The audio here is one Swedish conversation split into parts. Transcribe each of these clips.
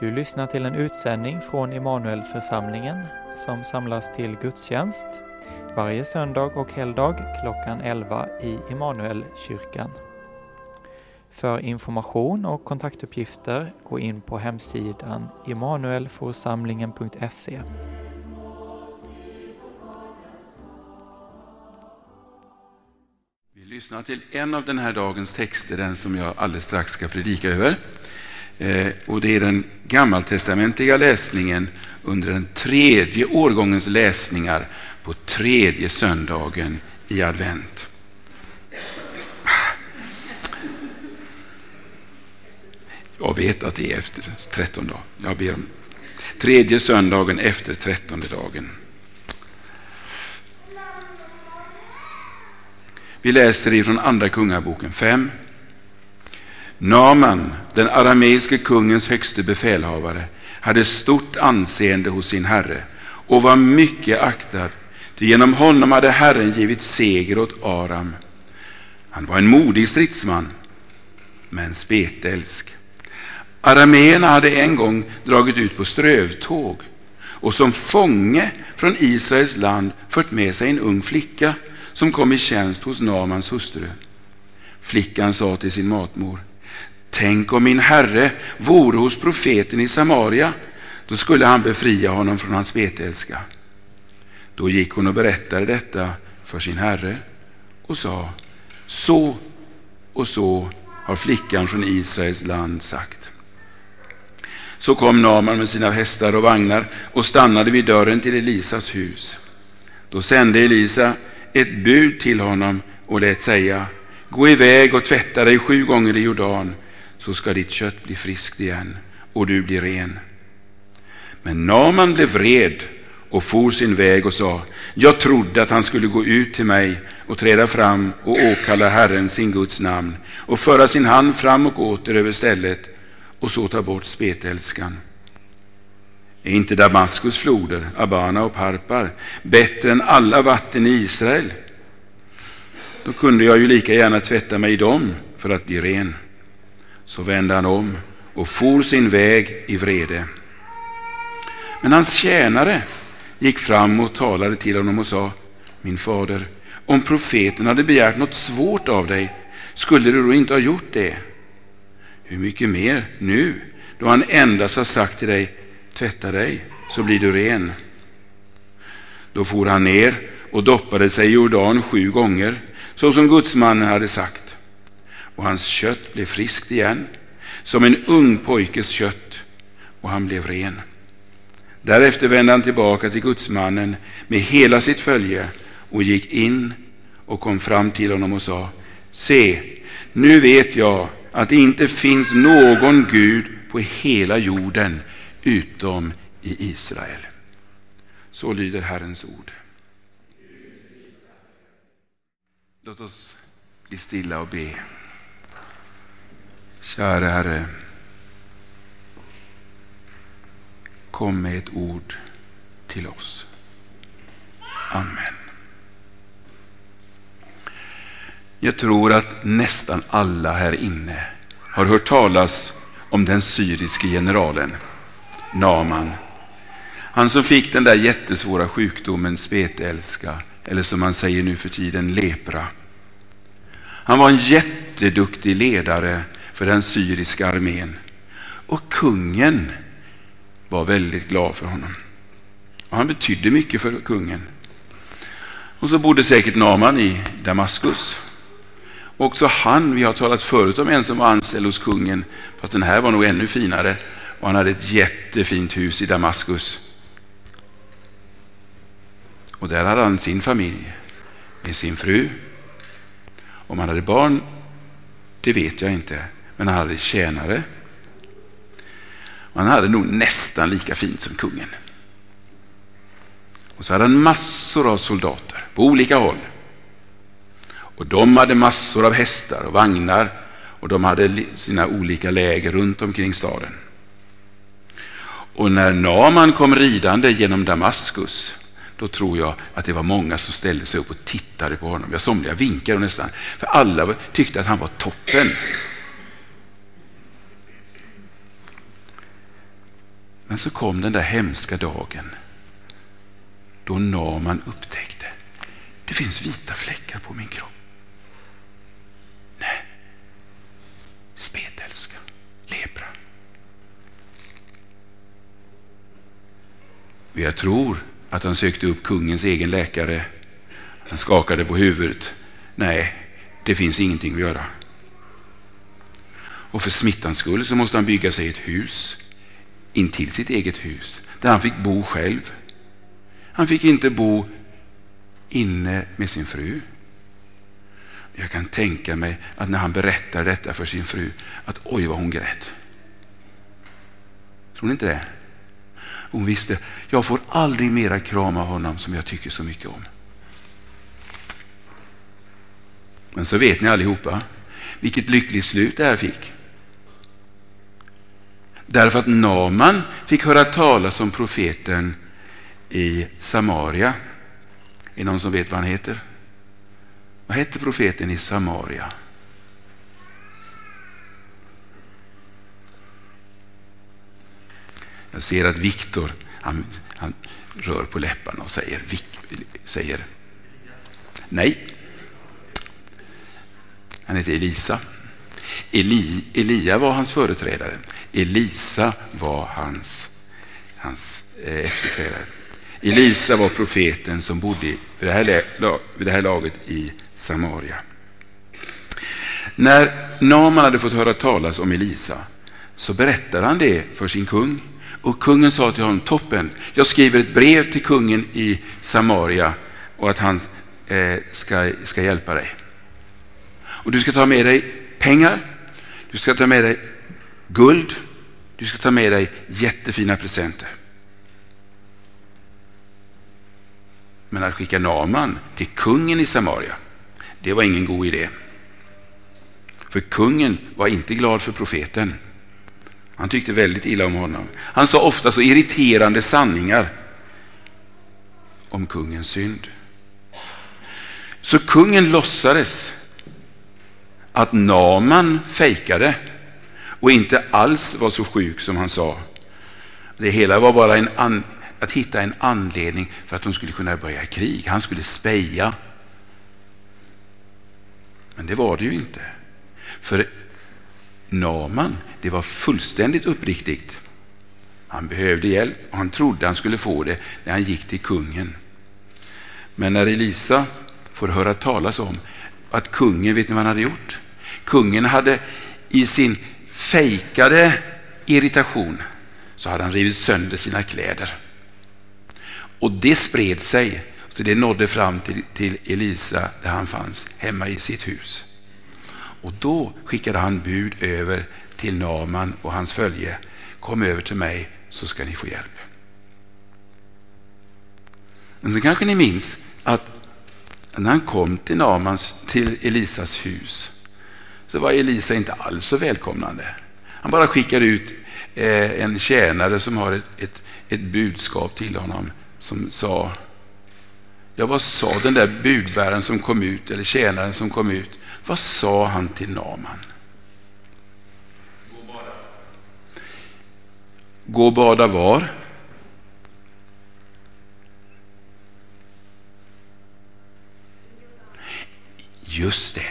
Du lyssnar till en utsändning från Immanuelförsamlingen som samlas till gudstjänst varje söndag och helgdag klockan 11 i Immanuelkyrkan. För information och kontaktuppgifter gå in på hemsidan immanuelforsamlingen.se. Vi lyssnar till en av den här dagens texter, den som jag alldeles strax ska predika över. Eh, och det är den gammaltestamentliga läsningen under den tredje årgångens läsningar på tredje söndagen i advent. Jag vet att det är efter 13 dagar. Jag ber om tredje söndagen efter trettonde dagen. Vi läser ifrån Andra Kungaboken 5. Naman, den arameiske kungens högste befälhavare, hade stort anseende hos sin herre och var mycket aktad, ty genom honom hade Herren givit seger åt Aram. Han var en modig stridsman, men spetälsk. Arameerna hade en gång dragit ut på strövtåg och som fånge från Israels land fört med sig en ung flicka som kom i tjänst hos Namans hustru. Flickan sa till sin matmor Tänk om min herre vore hos profeten i Samaria, då skulle han befria honom från hans veteälska.” Då gick hon och berättade detta för sin herre och sa, så och så har flickan från Israels land sagt. Så kom Naman med sina hästar och vagnar och stannade vid dörren till Elisas hus. Då sände Elisa ett bud till honom och lät säga, gå iväg och tvätta dig sju gånger i Jordan så ska ditt kött bli friskt igen och du blir ren. Men Naman blev vred och for sin väg och sa, jag trodde att han skulle gå ut till mig och träda fram och åkalla Herren, sin Guds namn och föra sin hand fram och åter över stället och så ta bort spetälskan. Är inte Damaskus floder, Abana och Parpar, bättre än alla vatten i Israel? Då kunde jag ju lika gärna tvätta mig i dem för att bli ren. Så vände han om och for sin väg i vrede. Men hans tjänare gick fram och talade till honom och sa, min fader, om profeten hade begärt något svårt av dig, skulle du då inte ha gjort det? Hur mycket mer nu, då han endast har sagt till dig, tvätta dig, så blir du ren. Då for han ner och doppade sig i Jordan sju gånger, så som gudsmannen hade sagt och hans kött blev friskt igen, som en ung pojkes kött, och han blev ren. Därefter vände han tillbaka till gudsmannen med hela sitt följe och gick in och kom fram till honom och sa, se, nu vet jag att det inte finns någon Gud på hela jorden utom i Israel. Så lyder Herrens ord. Låt oss bli stilla och be. Käre Herre, kom med ett ord till oss. Amen. Jag tror att nästan alla här inne har hört talas om den syriske generalen Naman. Han som fick den där jättesvåra sjukdomen spetälska, eller som man säger nu för tiden lepra. Han var en jätteduktig ledare för den syriska armén. Och kungen var väldigt glad för honom. Och han betydde mycket för kungen. Och så bodde säkert Naman i Damaskus. Också han, vi har talat förut om en som var anställd hos kungen, fast den här var nog ännu finare. Och han hade ett jättefint hus i Damaskus. Och där hade han sin familj med sin fru. Om han hade barn, det vet jag inte. Men han hade tjänare. Och han hade nog nästan lika fint som kungen. Och så hade han massor av soldater på olika håll. Och de hade massor av hästar och vagnar och de hade sina olika läger runt omkring staden. Och när Naman kom ridande genom Damaskus då tror jag att det var många som ställde sig upp och tittade på honom. Jag somliga vinkade nästan, för alla tyckte att han var toppen. Men så kom den där hemska dagen då Naman upptäckte det finns vita fläckar på min kropp. Nej, spetälska, lepra. Och jag tror att han sökte upp kungens egen läkare. Han skakade på huvudet. Nej, det finns ingenting att göra. Och för smittans skull så måste han bygga sig ett hus intill sitt eget hus där han fick bo själv. Han fick inte bo inne med sin fru. Jag kan tänka mig att när han berättar detta för sin fru att oj vad hon grät. Tror ni inte det? Hon visste, jag får aldrig mera krama honom som jag tycker så mycket om. Men så vet ni allihopa vilket lyckligt slut det här fick. Därför att Naman fick höra talas om profeten i Samaria. Är någon som vet vad han heter? Vad hette profeten i Samaria? Jag ser att Viktor han, han, rör på läpparna och säger, säger nej. Han heter Elisa. Eli, Elia var hans företrädare. Elisa var hans, hans eh, efterträdare. Elisa var profeten som bodde vid det, här, vid det här laget i Samaria. När Naman hade fått höra talas om Elisa så berättade han det för sin kung. Och kungen sa till honom, toppen, jag skriver ett brev till kungen i Samaria och att han eh, ska, ska hjälpa dig. Och du ska ta med dig pengar, du ska ta med dig guld, du ska ta med dig jättefina presenter. Men att skicka Naman till kungen i Samaria, det var ingen god idé. För kungen var inte glad för profeten. Han tyckte väldigt illa om honom. Han sa ofta så irriterande sanningar om kungens synd. Så kungen låtsades att Naman fejkade och inte alls var så sjuk som han sa. Det hela var bara en an, att hitta en anledning för att de skulle kunna börja krig. Han skulle speja. Men det var det ju inte. För Naman, det var fullständigt uppriktigt. Han behövde hjälp och han trodde han skulle få det när han gick till kungen. Men när Elisa får höra talas om att kungen, vet ni vad han hade gjort? Kungen hade i sin fejkade irritation så hade han rivit sönder sina kläder. Och det spred sig, så det nådde fram till, till Elisa där han fanns, hemma i sitt hus. Och då skickade han bud över till Naman och hans följe. Kom över till mig så ska ni få hjälp. Men så kanske ni minns att när han kom till Namans, till Elisas hus så var Elisa inte alls så välkomnande. Han bara skickade ut eh, en tjänare som har ett, ett, ett budskap till honom som sa Ja, vad sa den där budbäraren som kom ut, eller tjänaren som kom ut? Vad sa han till Naman? Gå och bada var? Just det,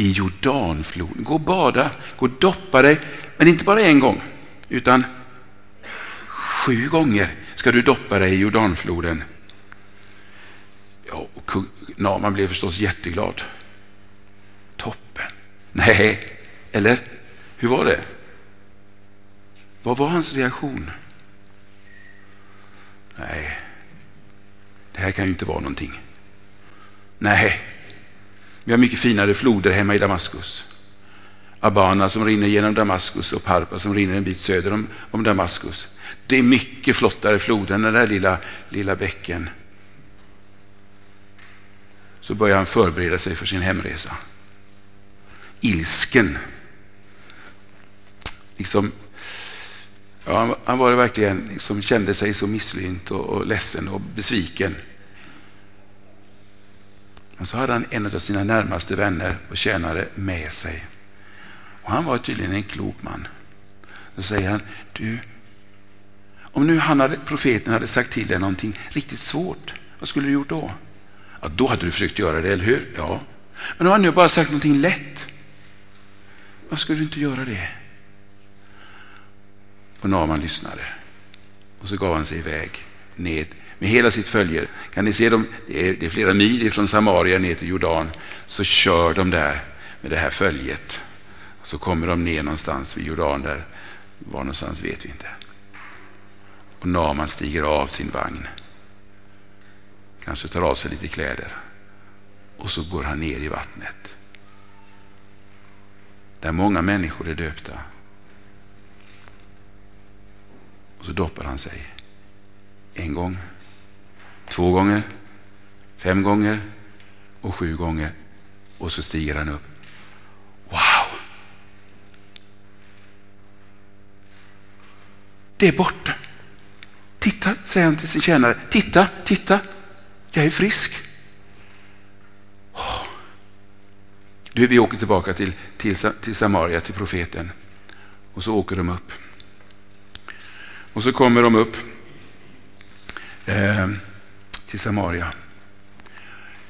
i Jordanfloden. Gå och bada, gå och doppa dig, men inte bara en gång, utan sju gånger ska du doppa dig i Jordanfloden. Ja, och Naman blev förstås jätteglad. Toppen. Nej, eller hur var det? Vad var hans reaktion? Nej, det här kan ju inte vara någonting. Nej, vi har mycket finare floder hemma i Damaskus. Abana som rinner genom Damaskus och Parpa som rinner en bit söder om, om Damaskus. Det är mycket flottare floder än den där lilla, lilla bäcken. Så börjar han förbereda sig för sin hemresa. Ilsken. Liksom, ja, han var verkligen, liksom, kände sig så misslynt och, och ledsen och besviken. Men så hade han en av sina närmaste vänner och tjänare med sig. Och Han var tydligen en klok man. Då säger han, du, Om nu han hade, profeten hade sagt till dig någonting riktigt svårt, vad skulle du gjort då? Ja, då hade du försökt göra det, eller hur? Ja. Men om han nu bara sagt någonting lätt, varför skulle du inte göra det? Och Naman lyssnade och så gav han sig iväg ned med hela sitt följe. Kan ni se dem? Det är, det är flera mil från Samaria ner till Jordan. Så kör de där med det här följet. Och så kommer de ner någonstans vid Jordan där. Var någonstans vet vi inte. Och Naman stiger av sin vagn. Kanske tar av sig lite kläder. Och så går han ner i vattnet. Där många människor är döpta. Och så doppar han sig. En gång, två gånger, fem gånger och sju gånger. Och så stiger han upp. Wow! Det är borta. Titta, säger han till sin tjänare. Titta, titta. Jag är frisk. Oh. Du, vi åker tillbaka till, till, till Samaria, till profeten. Och så åker de upp. Och så kommer de upp eh, till Samaria.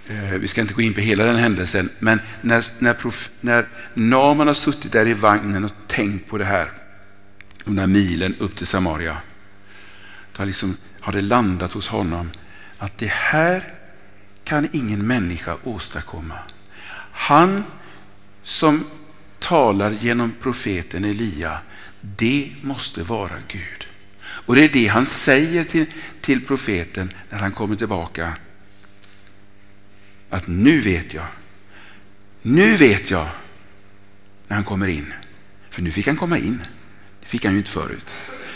Eh, vi ska inte gå in på hela den händelsen, men när, när, prof, när Naman har suttit där i vagnen och tänkt på det här, de där milen upp till Samaria, då liksom, har det landat hos honom att det här kan ingen människa åstadkomma. Han som talar genom profeten Elia, det måste vara Gud. Och det är det han säger till, till profeten när han kommer tillbaka. Att nu vet jag. Nu vet jag när han kommer in. För nu fick han komma in. Det fick han ju inte förut.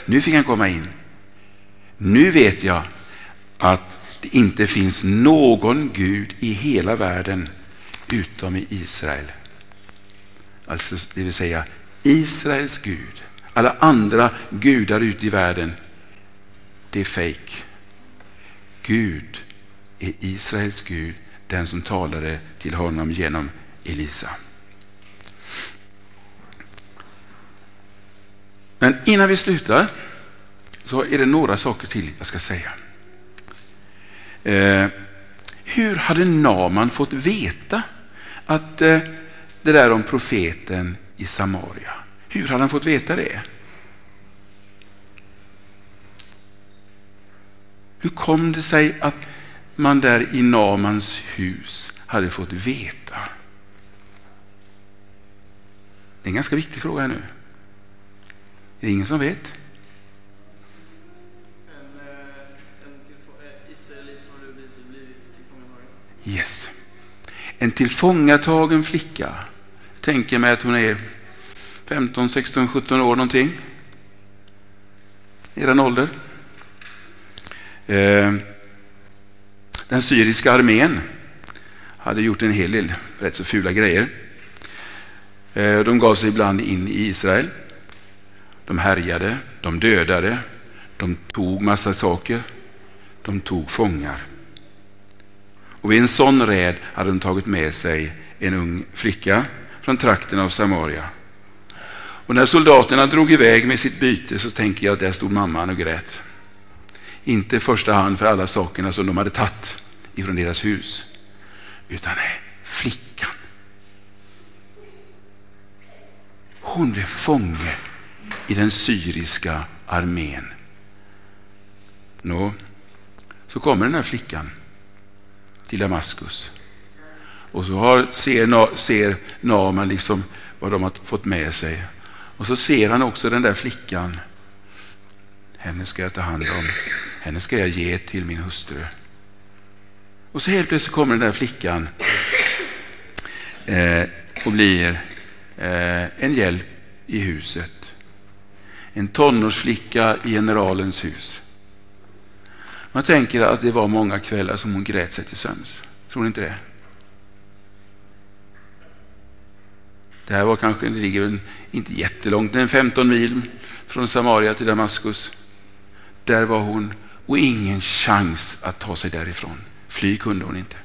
Nu fick han komma in. Nu vet jag att det inte finns någon Gud i hela världen utom i Israel. Alltså det vill säga Israels Gud. Alla andra gudar ute i världen, det är fejk. Gud är Israels Gud, den som talade till honom genom Elisa. Men innan vi slutar så är det några saker till jag ska säga. Eh, hur hade Naman fått veta att eh, det där om profeten i Samaria, hur hade han fått veta det? Hur kom det sig att man där i Namans hus hade fått veta? Det är en ganska viktig fråga nu. Är det ingen som vet? Yes. En tillfångatagen flicka. Tänker mig att hon är 15, 16, 17 år någonting. Er ålder. Eh, den syriska armén hade gjort en hel del rätt så fula grejer. Eh, de gav sig ibland in i Israel. De härjade, de dödade, de tog massa saker, de tog fångar. Och vid en sån räd hade de tagit med sig en ung flicka från trakten av Samaria. Och när soldaterna drog iväg med sitt byte så tänker jag att där stod mamman och grät. Inte i första hand för alla sakerna som de hade tagit ifrån deras hus, utan flickan. Hon blev fånge i den syriska armén. Nå, så kommer den här flickan till Damaskus. Och så har, ser, ser Naman liksom vad de har fått med sig. Och så ser han också den där flickan. Henne ska jag ta hand om. Henne ska jag ge till min hustru. Och så helt plötsligt kommer den där flickan eh, och blir eh, en hjälp i huset. En tonårsflicka i generalens hus. Man tänker att det var många kvällar som hon grät sig till sömns. Tror ni inte det? Det här var kanske, det ligger inte jättelångt, men 15 mil från Samaria till Damaskus. Där var hon och ingen chans att ta sig därifrån. Fly kunde hon inte.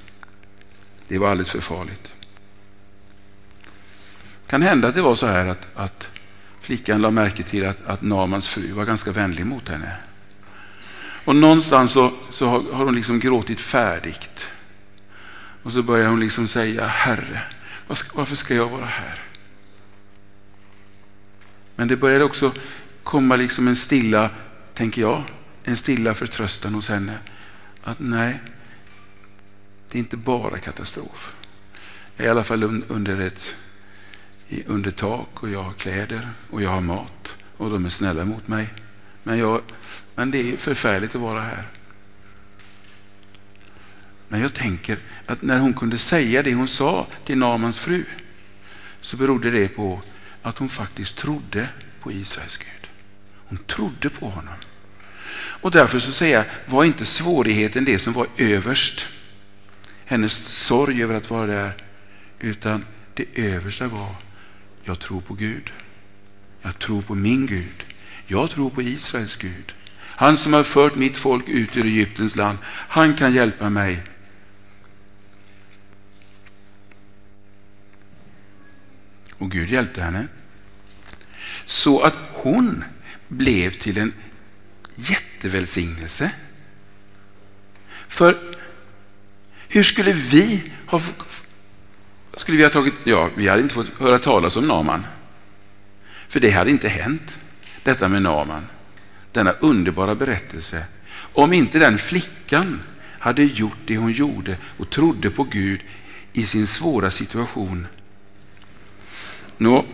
Det var alldeles för farligt. Kan hända att det var så här att, att flickan la märke till att, att Namans fru var ganska vänlig mot henne. Och någonstans så, så har, har hon liksom gråtit färdigt. Och så börjar hon liksom säga, Herre, varför ska jag vara här? Men det började också komma liksom en stilla, tänker jag, en stilla förtröstan hos henne. Att nej, det är inte bara katastrof. Jag är i alla fall under ett under tak och jag har kläder och jag har mat och de är snälla mot mig. Men, jag, men det är förfärligt att vara här. Men jag tänker att när hon kunde säga det hon sa till Namans fru så berodde det på att hon faktiskt trodde på Israels Gud. Hon trodde på honom. Och därför så säger jag, var inte svårigheten det som var överst. Hennes sorg över att vara där. Utan det översta var, jag tror på Gud. Jag tror på min Gud. Jag tror på Israels Gud. Han som har fört mitt folk ut ur Egyptens land. Han kan hjälpa mig. Och Gud hjälpte henne. Så att hon blev till en jättevälsignelse. För hur skulle vi ha skulle vi ha tagit, ja, vi hade inte fått höra talas om Naman. För det hade inte hänt, detta med Naman. Denna underbara berättelse. Om inte den flickan hade gjort det hon gjorde och trodde på Gud i sin svåra situation. Nå,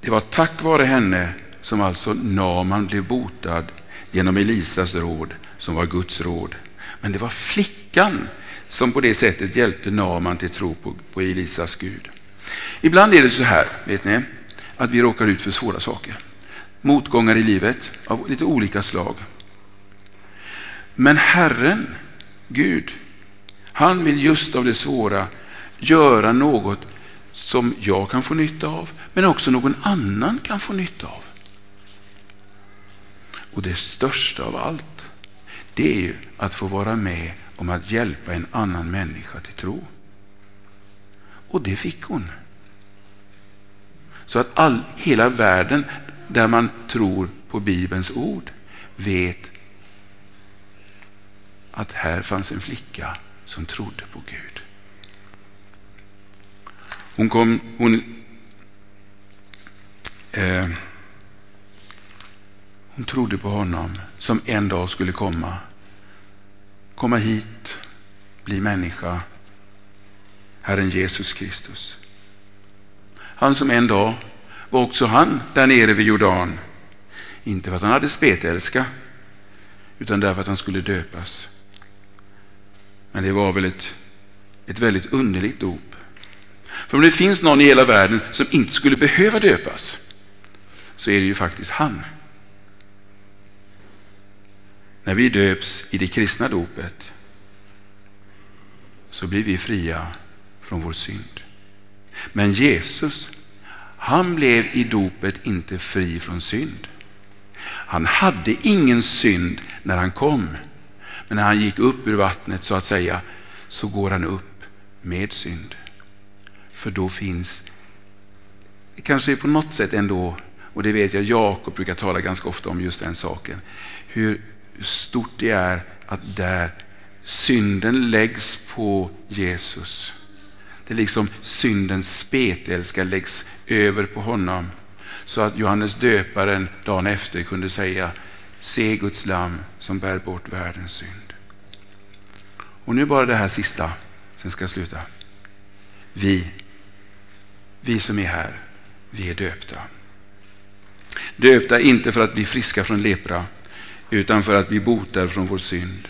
det var tack vare henne som alltså Naman blev botad genom Elisas råd, som var Guds råd. Men det var flickan som på det sättet hjälpte Naman till tro på, på Elisas Gud. Ibland är det så här, vet ni, att vi råkar ut för svåra saker. Motgångar i livet av lite olika slag. Men Herren, Gud, han vill just av det svåra göra något som jag kan få nytta av, men också någon annan kan få nytta av. Och det största av allt, det är ju att få vara med om att hjälpa en annan människa till tro. Och det fick hon. Så att all, hela världen där man tror på Bibelns ord vet att här fanns en flicka som trodde på Gud. Hon kom, hon, eh, hon trodde på honom som en dag skulle komma komma hit, bli människa, Herren Jesus Kristus. Han som en dag var också han där nere vid Jordan. Inte för att han hade spetälska, utan därför att han skulle döpas. Men det var väl ett, ett väldigt underligt dop. För om det finns någon i hela världen som inte skulle behöva döpas, så är det ju faktiskt han. När vi döps i det kristna dopet så blir vi fria från vår synd. Men Jesus, han blev i dopet inte fri från synd. Han hade ingen synd när han kom. Men när han gick upp ur vattnet så att säga så går han upp med synd. För då finns, det kanske på något sätt ändå, och det vet jag Jakob brukar tala ganska ofta om just den saken, hur hur stort det är att där synden läggs på Jesus. Det är liksom syndens spetälska läggs över på honom. Så att Johannes döparen dagen efter kunde säga Se Guds lam som bär bort världens synd. Och nu bara det här sista, sen ska jag sluta. Vi, vi som är här, vi är döpta. Döpta inte för att bli friska från lepra utan för att bli botade från vår synd.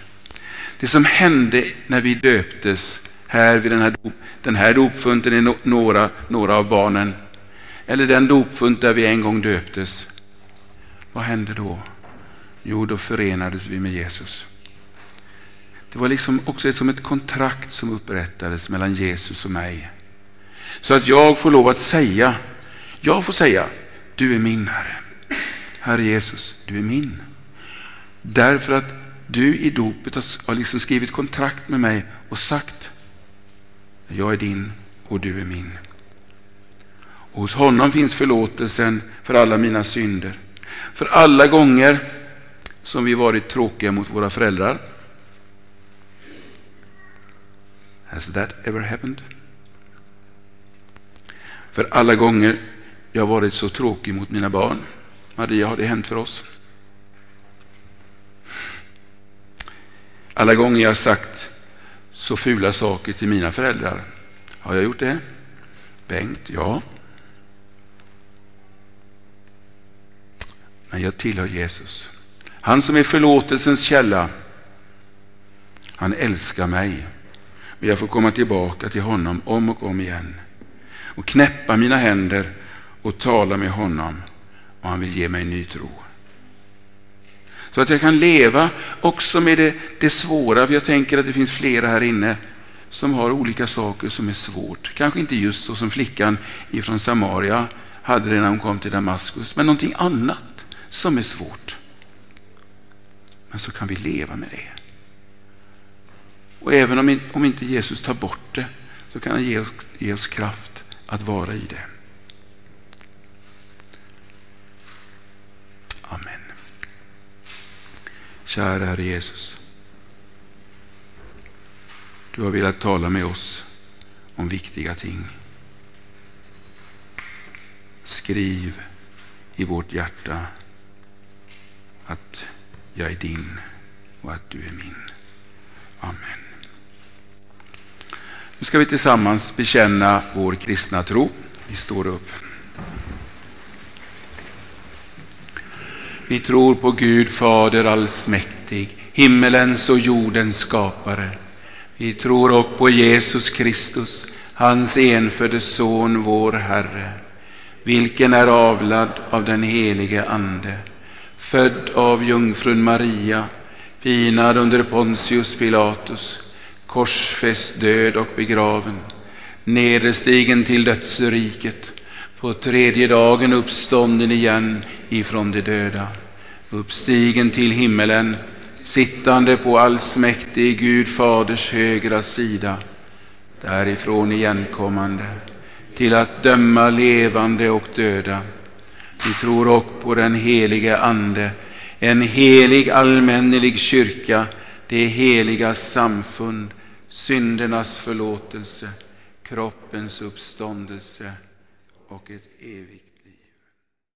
Det som hände när vi döptes här vid den här, den här dopfunten är några, några av barnen, eller den dopfunt där vi en gång döptes. Vad hände då? Jo, då förenades vi med Jesus. Det var liksom också som ett kontrakt som upprättades mellan Jesus och mig. Så att jag får lov att säga, jag får säga, du är min Herre. Herre Jesus, du är min. Därför att du i dopet har liksom skrivit kontrakt med mig och sagt jag är din och du är min. Och hos honom finns förlåtelsen för alla mina synder. För alla gånger som vi varit tråkiga mot våra föräldrar? Has that ever happened? För alla gånger jag varit så tråkig mot mina barn, Maria, har det hänt för oss? Alla gånger jag sagt så fula saker till mina föräldrar, har jag gjort det? Bengt, ja. Men jag tillhör Jesus. Han som är förlåtelsens källa. Han älskar mig. Och jag får komma tillbaka till honom om och om igen. Och knäppa mina händer och tala med honom. Och han vill ge mig ny tro. Så att jag kan leva också med det, det svåra. För jag tänker att det finns flera här inne som har olika saker som är svårt. Kanske inte just så som flickan ifrån Samaria hade det när hon kom till Damaskus, men någonting annat som är svårt. Men så kan vi leva med det. Och även om, om inte Jesus tar bort det så kan han ge oss, ge oss kraft att vara i det. Amen. Kära Herre Jesus. Du har velat tala med oss om viktiga ting. Skriv i vårt hjärta att jag är din och att du är min. Amen. Nu ska vi tillsammans bekänna vår kristna tro. Vi står upp. Vi tror på Gud Fader allsmäktig, himmelens och jordens skapare. Vi tror också på Jesus Kristus, hans enfödde Son, vår Herre, vilken är avlad av den helige Ande född av jungfrun Maria, pinad under Pontius Pilatus, korsfäst, död och begraven, nederstigen till dödsriket, på tredje dagen uppstånden igen ifrån de döda, uppstigen till himmelen, sittande på allsmäktig Gud Faders högra sida, därifrån igenkommande, till att döma levande och döda. Vi tror också på den helige Ande, en helig allmännelig kyrka, det heliga samfund, syndernas förlåtelse, kroppens uppståndelse och ett evigt